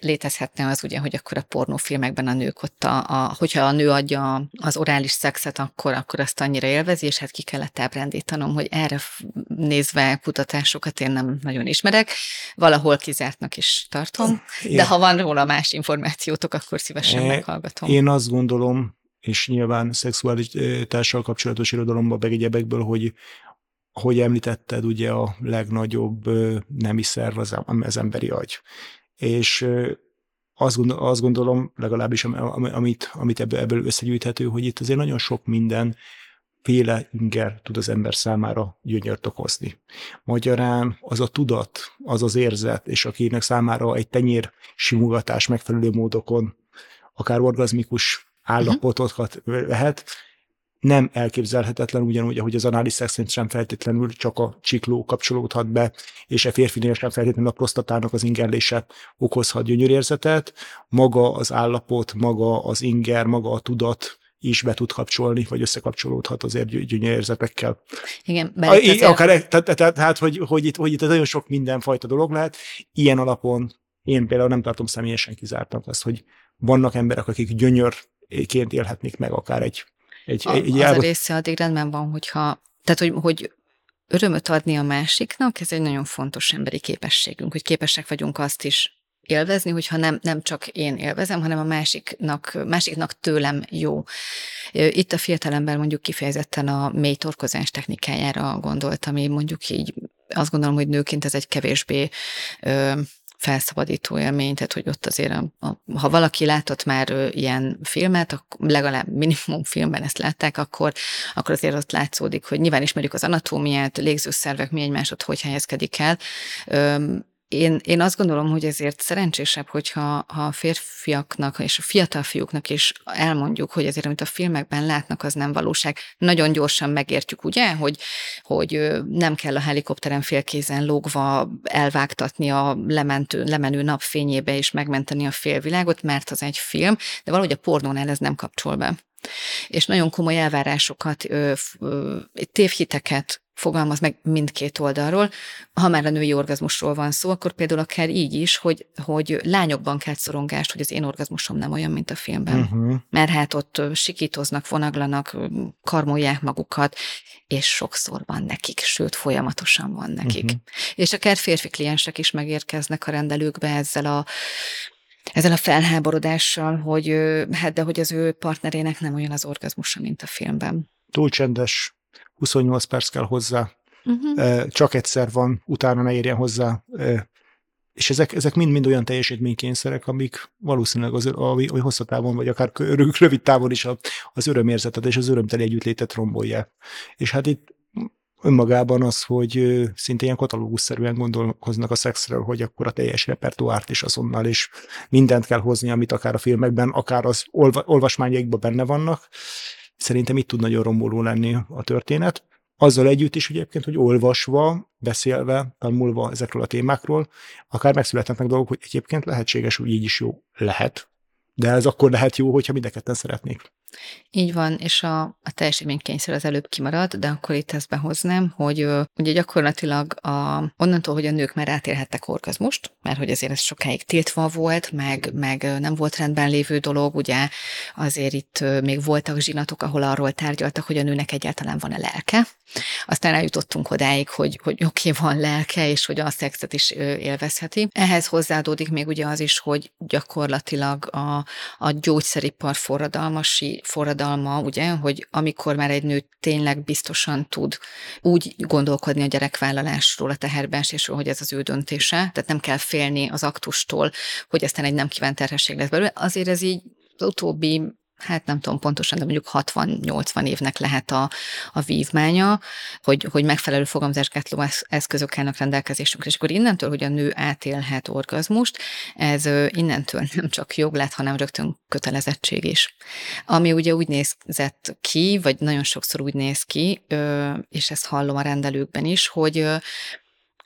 létezhetne az ugye, hogy akkor a pornófilmekben a nők ott, a, a, hogyha a nő adja az orális szexet, akkor, akkor azt annyira élvezi, és hát ki kellett ábrándítanom, hogy erre nézve kutatásokat én nem nagyon ismerek, valahol kizártnak is tartom, de ha van róla más információtok, akkor szívesen meghallgatom.
Én azt gondolom, és nyilván szexuálitással kapcsolatos irodalomban, meg egyebekből, hogy hogy említetted, ugye a legnagyobb nemi szerv az, az emberi agy. És azt, gondol, azt gondolom, legalábbis amit, amit ebből, ebből összegyűjthető, hogy itt azért nagyon sok minden féle inger tud az ember számára gyönyört okozni. Magyarán az a tudat, az az érzet, és akinek számára egy tenyér simogatás megfelelő módokon, akár orgazmikus állapotokat lehet, nem elképzelhetetlen, ugyanúgy, ahogy az anális szexként sem feltétlenül csak a csikló kapcsolódhat be, és a férfinél sem feltétlenül a prostatának az ingerlése okozhat gyönyörérzetet. Maga az állapot, maga az inger, maga a tudat is be tud kapcsolni, vagy összekapcsolódhat azért gyönyörérzetekkel.
Igen,
azért... Akár, tehát, tehát, tehát hogy, hogy, itt, hogy itt nagyon sok mindenfajta dolog lehet. Ilyen alapon én például nem tartom személyesen kizártnak azt, hogy vannak emberek, akik gyönyörként élhetnék meg akár egy egy,
a, egy az a része addig rendben van, hogyha, tehát hogy, hogy örömöt adni a másiknak, ez egy nagyon fontos emberi képességünk, hogy képesek vagyunk azt is élvezni, hogyha nem, nem csak én élvezem, hanem a másiknak, másiknak tőlem jó. Itt a fiatalember mondjuk kifejezetten a mély torkozás technikájára gondolt, ami mondjuk így azt gondolom, hogy nőként ez egy kevésbé ö, felszabadító élmény, tehát hogy ott azért, a, a, ha valaki látott már ö, ilyen filmet, akkor legalább minimum filmben ezt látták, akkor, akkor azért ott látszódik, hogy nyilván ismerjük az anatómiát, légzőszervek mi egymásot hogy helyezkedik el, ö, én, én azt gondolom, hogy ezért szerencsésebb, hogyha ha a férfiaknak és a fiatal fiúknak is elmondjuk, hogy azért, amit a filmekben látnak, az nem valóság. Nagyon gyorsan megértjük, ugye, hogy, hogy nem kell a helikopteren félkézen lógva elvágtatni a lementő, lemenő napfényébe és megmenteni a félvilágot, mert az egy film, de valahogy a pornónál ez nem kapcsol be és nagyon komoly elvárásokat, tévhiteket fogalmaz meg mindkét oldalról. Ha már a női orgazmusról van szó, akkor például akár így is, hogy, hogy lányokban kell szorongást, hogy az én orgazmusom nem olyan, mint a filmben. Uh-huh. Mert hát ott sikítoznak, vonaglanak, karmolják magukat, és sokszor van nekik, sőt, folyamatosan van nekik. Uh-huh. És akár férfi kliensek is megérkeznek a rendelőkbe ezzel a ezzel a felháborodással, hogy hát de hogy az ő partnerének nem olyan az orgazmusa, mint a filmben.
Túl csendes, 28 perc kell hozzá, uh-huh. csak egyszer van, utána ne érjen hozzá, és ezek, ezek mind-mind olyan teljesítménykényszerek, amik valószínűleg az, a, a hosszatávon, vagy akár rövid távon is a, az örömérzetet és az örömteli együttlétet rombolják. És hát itt önmagában az, hogy szinte ilyen katalógusszerűen gondolkoznak a szexről, hogy akkor a teljes repertoárt is azonnal, és mindent kell hozni, amit akár a filmekben, akár az olva, olvasmányaikban benne vannak. Szerintem itt tud nagyon romboló lenni a történet. Azzal együtt is egyébként, hogy olvasva, beszélve, tanulva ezekről a témákról, akár megszülethetnek dolgok, hogy egyébként lehetséges, hogy így is jó lehet. De ez akkor lehet jó, hogyha mindenketten szeretnék.
Így van, és a, a teljesítménykényszer az előbb kimarad, de akkor itt ezt behoznám, hogy ö, ugye gyakorlatilag a, onnantól, hogy a nők már átélhettek orgazmust, mert hogy azért ez sokáig tiltva volt, meg, meg nem volt rendben lévő dolog, ugye azért itt még voltak zsinatok, ahol arról tárgyaltak, hogy a nőnek egyáltalán van-e lelke. Aztán eljutottunk odáig, hogy, hogy oké, okay, van lelke, és hogy a szexet is élvezheti. Ehhez hozzáadódik még ugye az is, hogy gyakorlatilag a, a gyógyszeripar forradalmasi forradalma, ugye, hogy amikor már egy nő tényleg biztosan tud úgy gondolkodni a gyerekvállalásról, a teherbeesésről, hogy ez az ő döntése, tehát nem kell félni az aktustól, hogy aztán egy nem kívánt terhesség lesz belőle, azért ez így az utóbbi hát nem tudom pontosan, de mondjuk 60-80 évnek lehet a, a vívmánya, hogy, hogy megfelelő fogamzásgátló eszközök állnak rendelkezésünkre. És akkor innentől, hogy a nő átélhet orgazmust, ez innentől nem csak jog lett, hanem rögtön kötelezettség is. Ami ugye úgy nézett ki, vagy nagyon sokszor úgy néz ki, és ezt hallom a rendelőkben is, hogy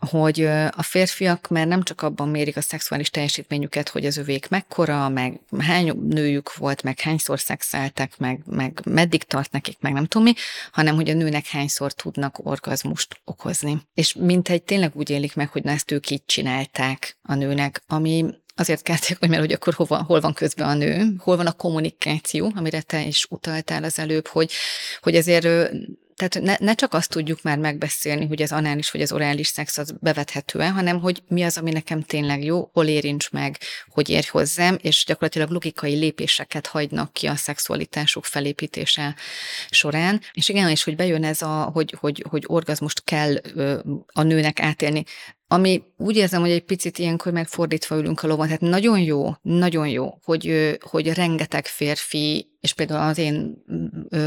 hogy a férfiak már nem csak abban mérik a szexuális teljesítményüket, hogy az övék mekkora, meg hány nőjük volt, meg hányszor szexeltek, meg, meg meddig tart nekik, meg nem tudom mi, hanem hogy a nőnek hányszor tudnak orgazmust okozni. És mint egy tényleg úgy élik meg, hogy na ezt ők így csinálták a nőnek, ami azért hogy mert hogy akkor hova, hol van közben a nő, hol van a kommunikáció, amire te is utaltál az előbb, hogy, hogy ezért tehát ne, ne csak azt tudjuk már megbeszélni, hogy az anális vagy az orális szex az bevethető hanem hogy mi az, ami nekem tényleg jó, hol érints meg, hogy érj hozzám, és gyakorlatilag logikai lépéseket hagynak ki a szexualitásuk felépítése során. És igen, és hogy bejön ez a, hogy, hogy, hogy orgazmust kell a nőnek átélni ami úgy érzem, hogy egy picit ilyenkor megfordítva ülünk a lovon. Tehát nagyon jó, nagyon jó, hogy, hogy rengeteg férfi, és például az én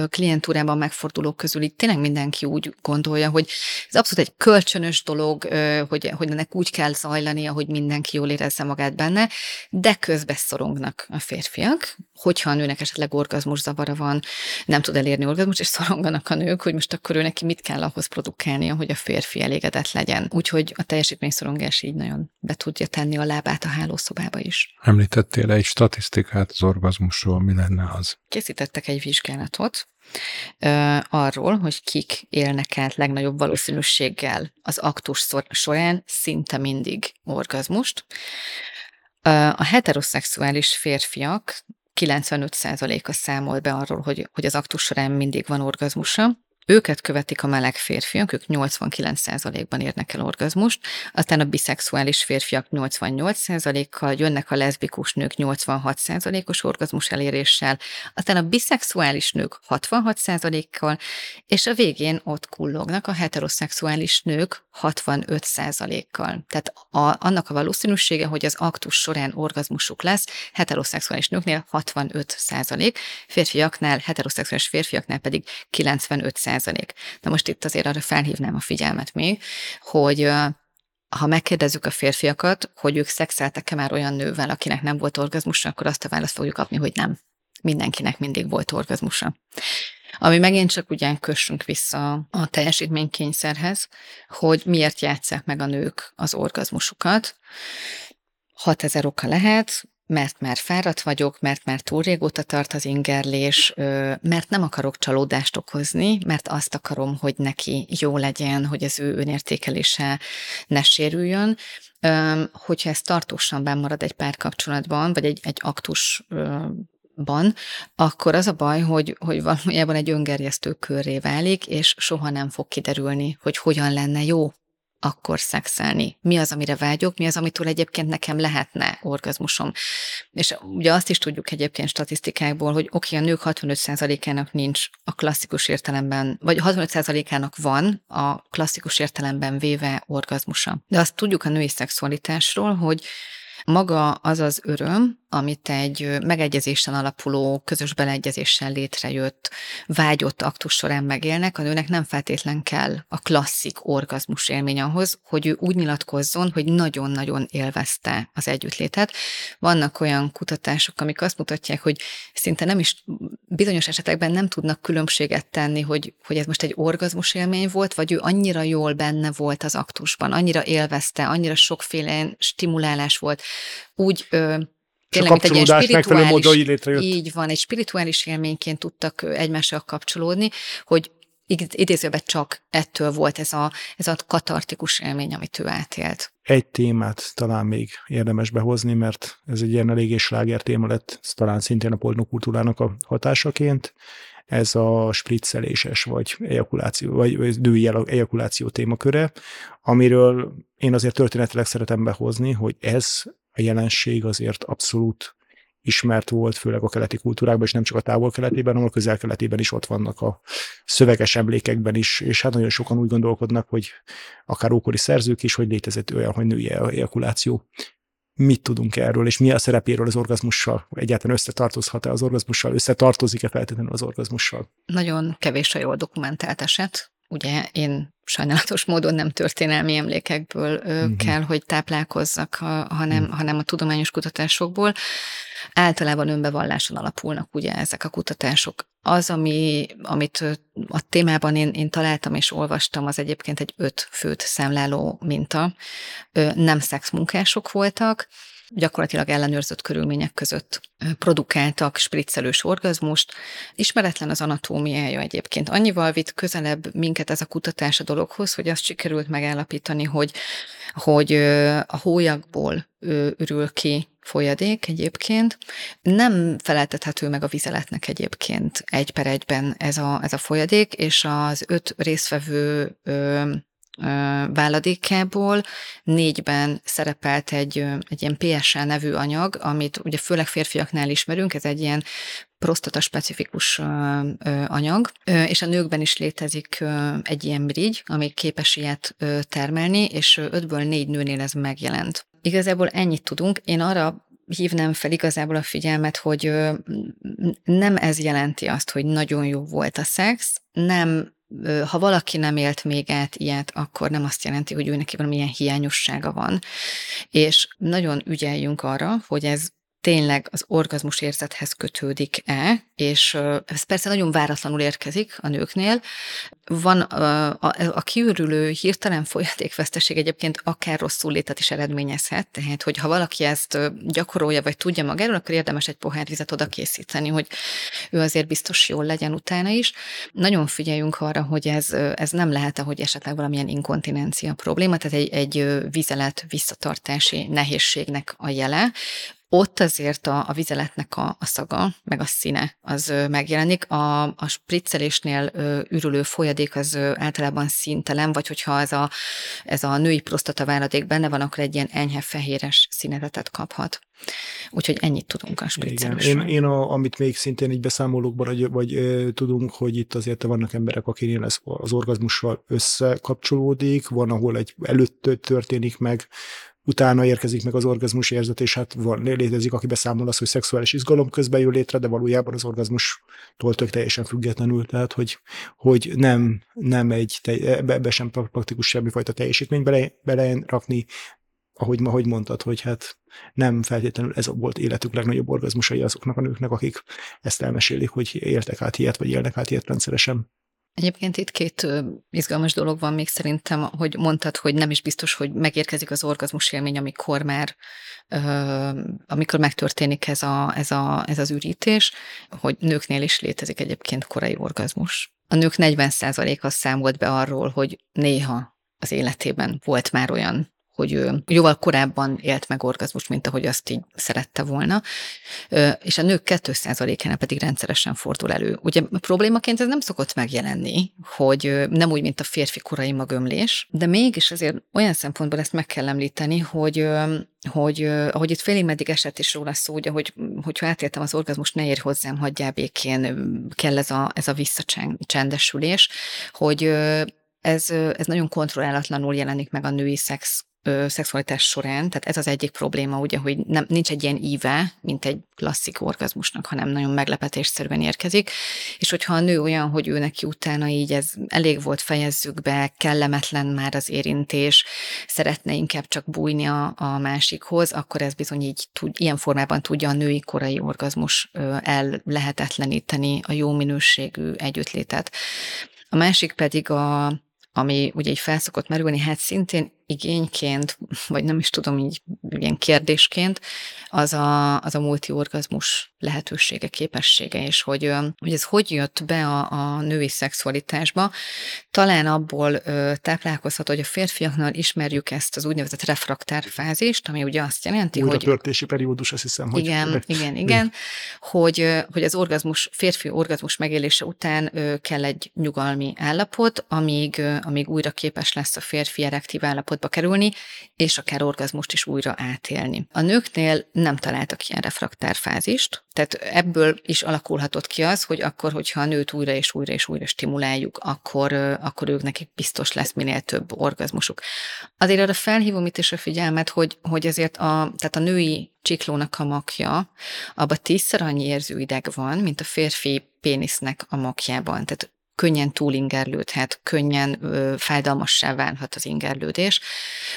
klientúrában megfordulók közül itt tényleg mindenki úgy gondolja, hogy ez abszolút egy kölcsönös dolog, hogy, hogy ennek úgy kell zajlania, hogy mindenki jól érezze magát benne, de közbe szorongnak a férfiak, hogyha a nőnek esetleg orgazmus zavara van, nem tud elérni orgazmus, és szoronganak a nők, hogy most akkor ő neki mit kell ahhoz produkálnia, hogy a férfi elégedett legyen. Úgyhogy a teljesítményszorongás így nagyon be tudja tenni a lábát a hálószobába is.
Említettél egy statisztikát az orgazmusról, mi lenne az?
Készítettek egy vizsgálatot, arról, hogy kik élnek át legnagyobb valószínűséggel az aktus során szinte mindig orgazmust. A heteroszexuális férfiak 95%-a számol be arról, hogy, hogy az aktus során mindig van orgazmusa, őket követik a meleg férfiak, ők 89%-ban érnek el orgazmust, aztán a biszexuális férfiak 88%-kal, jönnek a leszbikus nők 86%-os orgazmus eléréssel, aztán a biszexuális nők 66%-kal, és a végén ott kullognak a heteroszexuális nők 65%-kal. Tehát a, annak a valószínűsége, hogy az aktus során orgazmusuk lesz, heteroszexuális nőknél 65%, férfiaknál, heteroszexuális férfiaknál pedig 95 százalék. Na most itt azért arra felhívnám a figyelmet még, hogy ha megkérdezzük a férfiakat, hogy ők szexeltek-e már olyan nővel, akinek nem volt orgazmusa, akkor azt a választ fogjuk kapni, hogy nem. Mindenkinek mindig volt orgazmusa. Ami megint csak ugyan kössünk vissza a teljesítménykényszerhez, hogy miért játsszák meg a nők az orgazmusukat. 6000 oka lehet, mert már fáradt vagyok, mert már túl régóta tart az ingerlés, mert nem akarok csalódást okozni, mert azt akarom, hogy neki jó legyen, hogy az ő önértékelése ne sérüljön. Hogyha ez tartósan bemarad egy párkapcsolatban, vagy egy, egy aktus ban, akkor az a baj, hogy, hogy valójában egy öngerjesztő körré válik, és soha nem fog kiderülni, hogy hogyan lenne jó akkor szexelni. Mi az, amire vágyok, mi az, amitől egyébként nekem lehetne orgazmusom. És ugye azt is tudjuk egyébként statisztikákból, hogy oké, okay, a nők 65%-ának nincs a klasszikus értelemben, vagy 65%-ának van a klasszikus értelemben véve orgazmusa. De azt tudjuk a női szexualitásról, hogy maga az az öröm, amit egy megegyezésen alapuló, közös beleegyezéssel létrejött, vágyott aktus során megélnek, a nőnek nem feltétlen kell a klasszik orgazmus élmény ahhoz, hogy ő úgy nyilatkozzon, hogy nagyon-nagyon élvezte az együttlétet. Vannak olyan kutatások, amik azt mutatják, hogy szinte nem is, bizonyos esetekben nem tudnak különbséget tenni, hogy, hogy ez most egy orgazmus élmény volt, vagy ő annyira jól benne volt az aktusban, annyira élvezte, annyira sokféle stimulálás volt, úgy ö,
tényleg, mint egy ilyen spirituális, létrejött.
így van, egy spirituális élményként tudtak egymással kapcsolódni, hogy idézőben csak ettől volt ez a, ez a katartikus élmény, amit ő átélt.
Egy témát talán még érdemes behozni, mert ez egy ilyen eléggé sláger téma lett, talán szintén a pornokultúrának a hatásaként. Ez a spritzeléses vagy ejakuláció, vagy női ejakuláció témaköre, amiről én azért történetileg szeretem behozni, hogy ez a jelenség azért abszolút ismert volt, főleg a keleti kultúrákban, és nem csak a távol-keletében, hanem a közel-keletében is ott vannak a szöveges emlékekben is, és hát nagyon sokan úgy gondolkodnak, hogy akár ókori szerzők is, hogy létezett olyan, hogy női ejakuláció. Mit tudunk erről, és mi a szerepéről az orgazmussal? Egyáltalán összetartozhat-e az orgazmussal? Összetartozik-e feltétlenül az orgazmussal?
Nagyon kevés a jól dokumentált eset. Ugye én sajnálatos módon nem történelmi emlékekből uh-huh. kell, hogy táplálkozzak, hanem, uh-huh. hanem a tudományos kutatásokból. Általában önbevalláson alapulnak ugye ezek a kutatások. Az, ami, amit a témában én, én találtam és olvastam, az egyébként egy öt főt számláló minta. Nem szexmunkások voltak, gyakorlatilag ellenőrzött körülmények között produkáltak spriccelős orgazmust. Ismeretlen az anatómiája egyébként. Annyival vitt közelebb minket ez a kutatás a dologhoz, hogy azt sikerült megállapítani, hogy, hogy a hólyagból ürül ki folyadék egyébként. Nem feleltethető meg a vizeletnek egyébként egy per egyben ez a, ez a folyadék, és az öt résztvevő váladékából négyben szerepelt egy, egy ilyen PSL nevű anyag, amit ugye főleg férfiaknál ismerünk, ez egy ilyen prostata specifikus anyag, és a nőkben is létezik egy ilyen brigy, ami képes ilyet termelni, és ötből négy nőnél ez megjelent. Igazából ennyit tudunk. Én arra hívnám fel igazából a figyelmet, hogy nem ez jelenti azt, hogy nagyon jó volt a szex, nem ha valaki nem élt még át ilyet, akkor nem azt jelenti, hogy ő neki valamilyen hiányossága van. És nagyon ügyeljünk arra, hogy ez tényleg az orgazmus érzethez kötődik-e, és ez persze nagyon váratlanul érkezik a nőknél. Van a, a, a kiürülő hirtelen folyadékveszteség egyébként akár rosszul létet is eredményezhet, tehát hogy ha valaki ezt gyakorolja, vagy tudja magáról, akkor érdemes egy pohár vizet oda készíteni, hogy ő azért biztos jól legyen utána is. Nagyon figyeljünk arra, hogy ez, ez nem lehet, hogy esetleg valamilyen inkontinencia probléma, tehát egy, egy vizelet visszatartási nehézségnek a jele, ott azért a, a vizeletnek a, a szaga, meg a színe az megjelenik. A, a spriccelésnél ürülő folyadék az általában színtelen, vagy hogyha ez a, ez a női prostataváladék benne van, akkor egy ilyen enyhe fehéres színezetet kaphat. Úgyhogy ennyit tudunk a spriccelésről.
Én, én a, amit még szintén így beszámolókban, vagy, vagy ö, tudunk, hogy itt azért vannak emberek, akinél ez az orgazmussal összekapcsolódik, van, ahol egy előtt történik meg, utána érkezik meg az orgazmus érzet, és hát van, létezik, aki beszámol az, hogy szexuális izgalom közben jön létre, de valójában az orgazmustól tök teljesen függetlenül, tehát hogy, hogy nem, nem egy, ebbe, sem praktikus semmifajta teljesítményt bele, bele rakni, ahogy, ahogy mondtad, hogy hát nem feltétlenül ez volt életük legnagyobb orgazmusai azoknak a nőknek, akik ezt elmesélik, hogy éltek át ilyet, vagy élnek át ilyet rendszeresen.
Egyébként itt két izgalmas dolog van még szerintem, hogy mondtad, hogy nem is biztos, hogy megérkezik az orgazmus élmény, amikor már, amikor megtörténik ez, a, ez, a, ez az ürítés, hogy nőknél is létezik egyébként korai orgazmus. A nők 40%-a számolt be arról, hogy néha az életében volt már olyan hogy ő jóval korábban élt meg orgazmus, mint ahogy azt így szerette volna, és a nők 2%-án pedig rendszeresen fordul elő. Ugye problémaként ez nem szokott megjelenni, hogy nem úgy, mint a férfi korai magömlés, de mégis azért olyan szempontból ezt meg kell említeni, hogy hogy ahogy itt félig meddig esett is róla szó, ugye, hogy, hogyha átéltem az orgazmus, ne érj hozzám, hagyjál békén, kell ez a, ez a visszacsendesülés, hogy ez, ez nagyon kontrollálatlanul jelenik meg a női szex ö, szexualitás során, tehát ez az egyik probléma, ugye, hogy nem, nincs egy ilyen íve, mint egy klasszik orgazmusnak, hanem nagyon meglepetésszerűen érkezik, és hogyha a nő olyan, hogy ő neki utána így ez elég volt, fejezzük be, kellemetlen már az érintés, szeretne inkább csak bújni a, a másikhoz, akkor ez bizony így tud, ilyen formában tudja a női korai orgazmus el lehetetleníteni a jó minőségű együttlétet. A másik pedig a, ami ugye így felszokott merülni, hát szintén igényként, vagy nem is tudom, így ilyen kérdésként, az a, az a multiorgazmus lehetősége, képessége, és hogy, hogy ez hogy jött be a, a női szexualitásba. Talán abból ö, táplálkozhat, hogy a férfiaknál ismerjük ezt az úgynevezett refraktár fázist, ami ugye azt jelenti,
Újra
hogy...
törtési periódus, azt hiszem, hogy...
Igen, igen, igen, hogy, hogy az orgazmus, férfi orgazmus megélése után ö, kell egy nyugalmi állapot, amíg, ö, amíg újra képes lesz a férfi erektív állapotba kerülni, és akár orgazmust is újra átélni. A nőknél nem találtak ilyen refraktár fázist, tehát ebből is alakulhatott ki az, hogy akkor, hogyha a nőt újra és újra és újra stimuláljuk, akkor, akkor ők nekik biztos lesz minél több orgazmusuk. Azért arra felhívom itt is a figyelmet, hogy, hogy ezért a, tehát a női csiklónak a makja, abban tízszer annyi érzőideg van, mint a férfi pénisznek a makjában. Tehát könnyen túlingerlődhet, könnyen ö, fájdalmassá válhat az ingerlődés.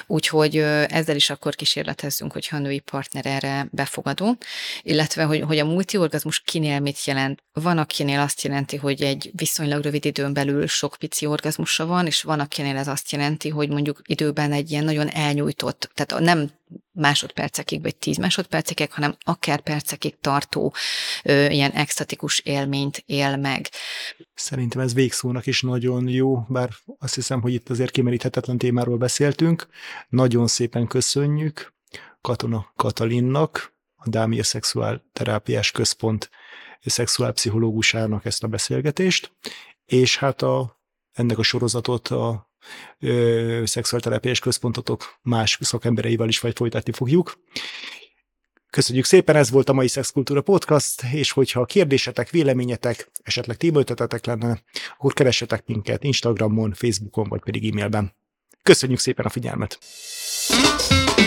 Úgyhogy ö, ezzel is akkor kísérletezzünk, hogyha a női partner erre befogadó, illetve hogy, hogy a multiorgazmus kinél mit jelent. Van, akinél azt jelenti, hogy egy viszonylag rövid időn belül sok pici orgazmusa van, és van, akinél ez azt jelenti, hogy mondjuk időben egy ilyen nagyon elnyújtott, tehát nem másodpercekig, vagy tíz másodpercekig, hanem akár percekig tartó ö, ilyen extatikus élményt él meg.
Szerintem ez végszónak is nagyon jó, bár azt hiszem, hogy itt azért kimeríthetetlen témáról beszéltünk. Nagyon szépen köszönjük Katona Katalinnak, a Dámia Szexuál Terápiás Központ szexuálpszichológusának ezt a beszélgetést, és hát a, ennek a sorozatot a szexuálterápiás központotok más szakembereivel is vagy folytatni fogjuk. Köszönjük szépen, ez volt a mai Szexkultúra Podcast, és hogyha kérdésetek, véleményetek, esetleg témaötletetek lenne, akkor keressetek minket Instagramon, Facebookon, vagy pedig e-mailben. Köszönjük szépen a figyelmet! thank you